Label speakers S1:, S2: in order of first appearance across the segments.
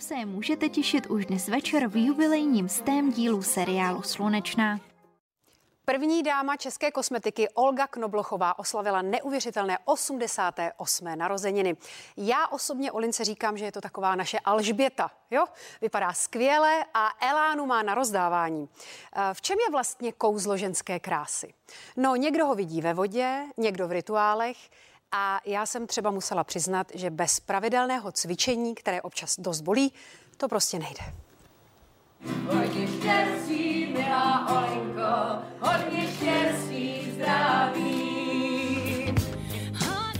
S1: se můžete těšit už dnes večer v jubilejním stém dílu seriálu Slunečná.
S2: První dáma české kosmetiky Olga Knoblochová oslavila neuvěřitelné 88. narozeniny. Já osobně Olince říkám, že je to taková naše Alžběta. Jo? Vypadá skvěle a elánu má na rozdávání. Eh, v čem je vlastně kouzlo ženské krásy? No, někdo ho vidí ve vodě, někdo v rituálech, a já jsem třeba musela přiznat, že bez pravidelného cvičení, které občas dost bolí, to prostě nejde. Štěstí, milá Olenko,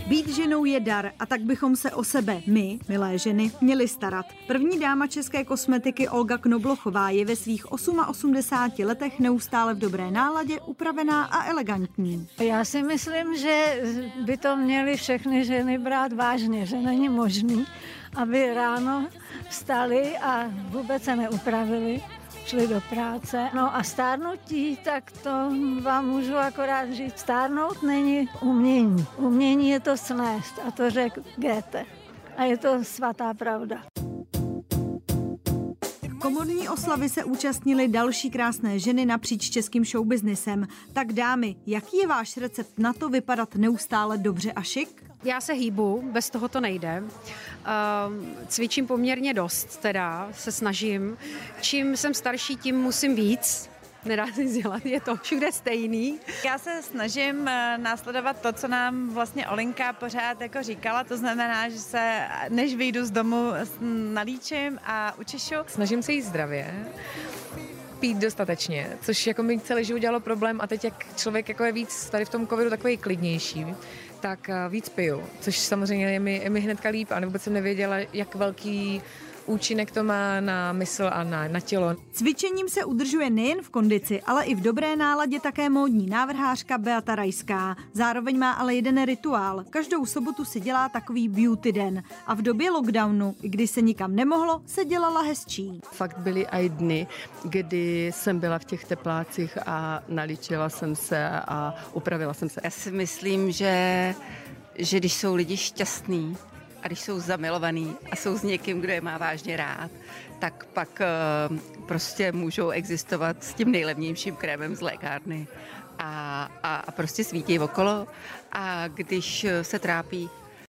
S3: Být ženou je dar a tak bychom se o sebe, my, milé ženy, měli starat. První dáma české kosmetiky Olga Knoblochová je ve svých 88 letech neustále v dobré náladě, upravená a elegantní.
S4: Já si myslím, že by to měly všechny ženy brát vážně, že není možný, aby ráno vstali a vůbec se neupravili šli do práce. No a stárnutí, tak to vám můžu akorát říct, stárnout není umění. Umění je to snést a to řekl Goethe. A je to svatá pravda.
S3: Komorní oslavy se účastnili další krásné ženy napříč českým showbiznisem. Tak dámy, jaký je váš recept na to vypadat neustále dobře a šik?
S2: Já se hýbu, bez toho to nejde. Uh, cvičím poměrně dost, teda se snažím. Čím jsem starší, tím musím víc, nedá se dělat, je to všude stejný.
S5: Já se snažím eh, následovat to, co nám vlastně Olinka pořád jako říkala, to znamená, že se, než vyjdu z domu, nalíčím a učešu.
S6: Snažím se jíst zdravě, pít dostatečně, což jako mi celý život dělalo problém a teď jak člověk jako je víc tady v tom covidu takový klidnější, tak eh, víc piju, což samozřejmě je mi, je mi hnedka líp a vůbec jsem nevěděla, jak velký účinek to má na mysl a na, na tělo.
S3: Cvičením se udržuje nejen v kondici, ale i v dobré náladě také módní návrhářka Beata Rajská. Zároveň má ale jeden rituál. Každou sobotu si dělá takový beauty den. A v době lockdownu, kdy se nikam nemohlo, se dělala hezčí.
S7: Fakt byly i dny, kdy jsem byla v těch teplácích a naličila jsem se a upravila jsem se.
S8: Já si myslím, že že když jsou lidi šťastní, a když jsou zamilovaný a jsou s někým, kdo je má vážně rád, tak pak uh, prostě můžou existovat s tím nejlevnějším krémem z lékárny. A, a, a prostě svítí okolo. A když se trápí,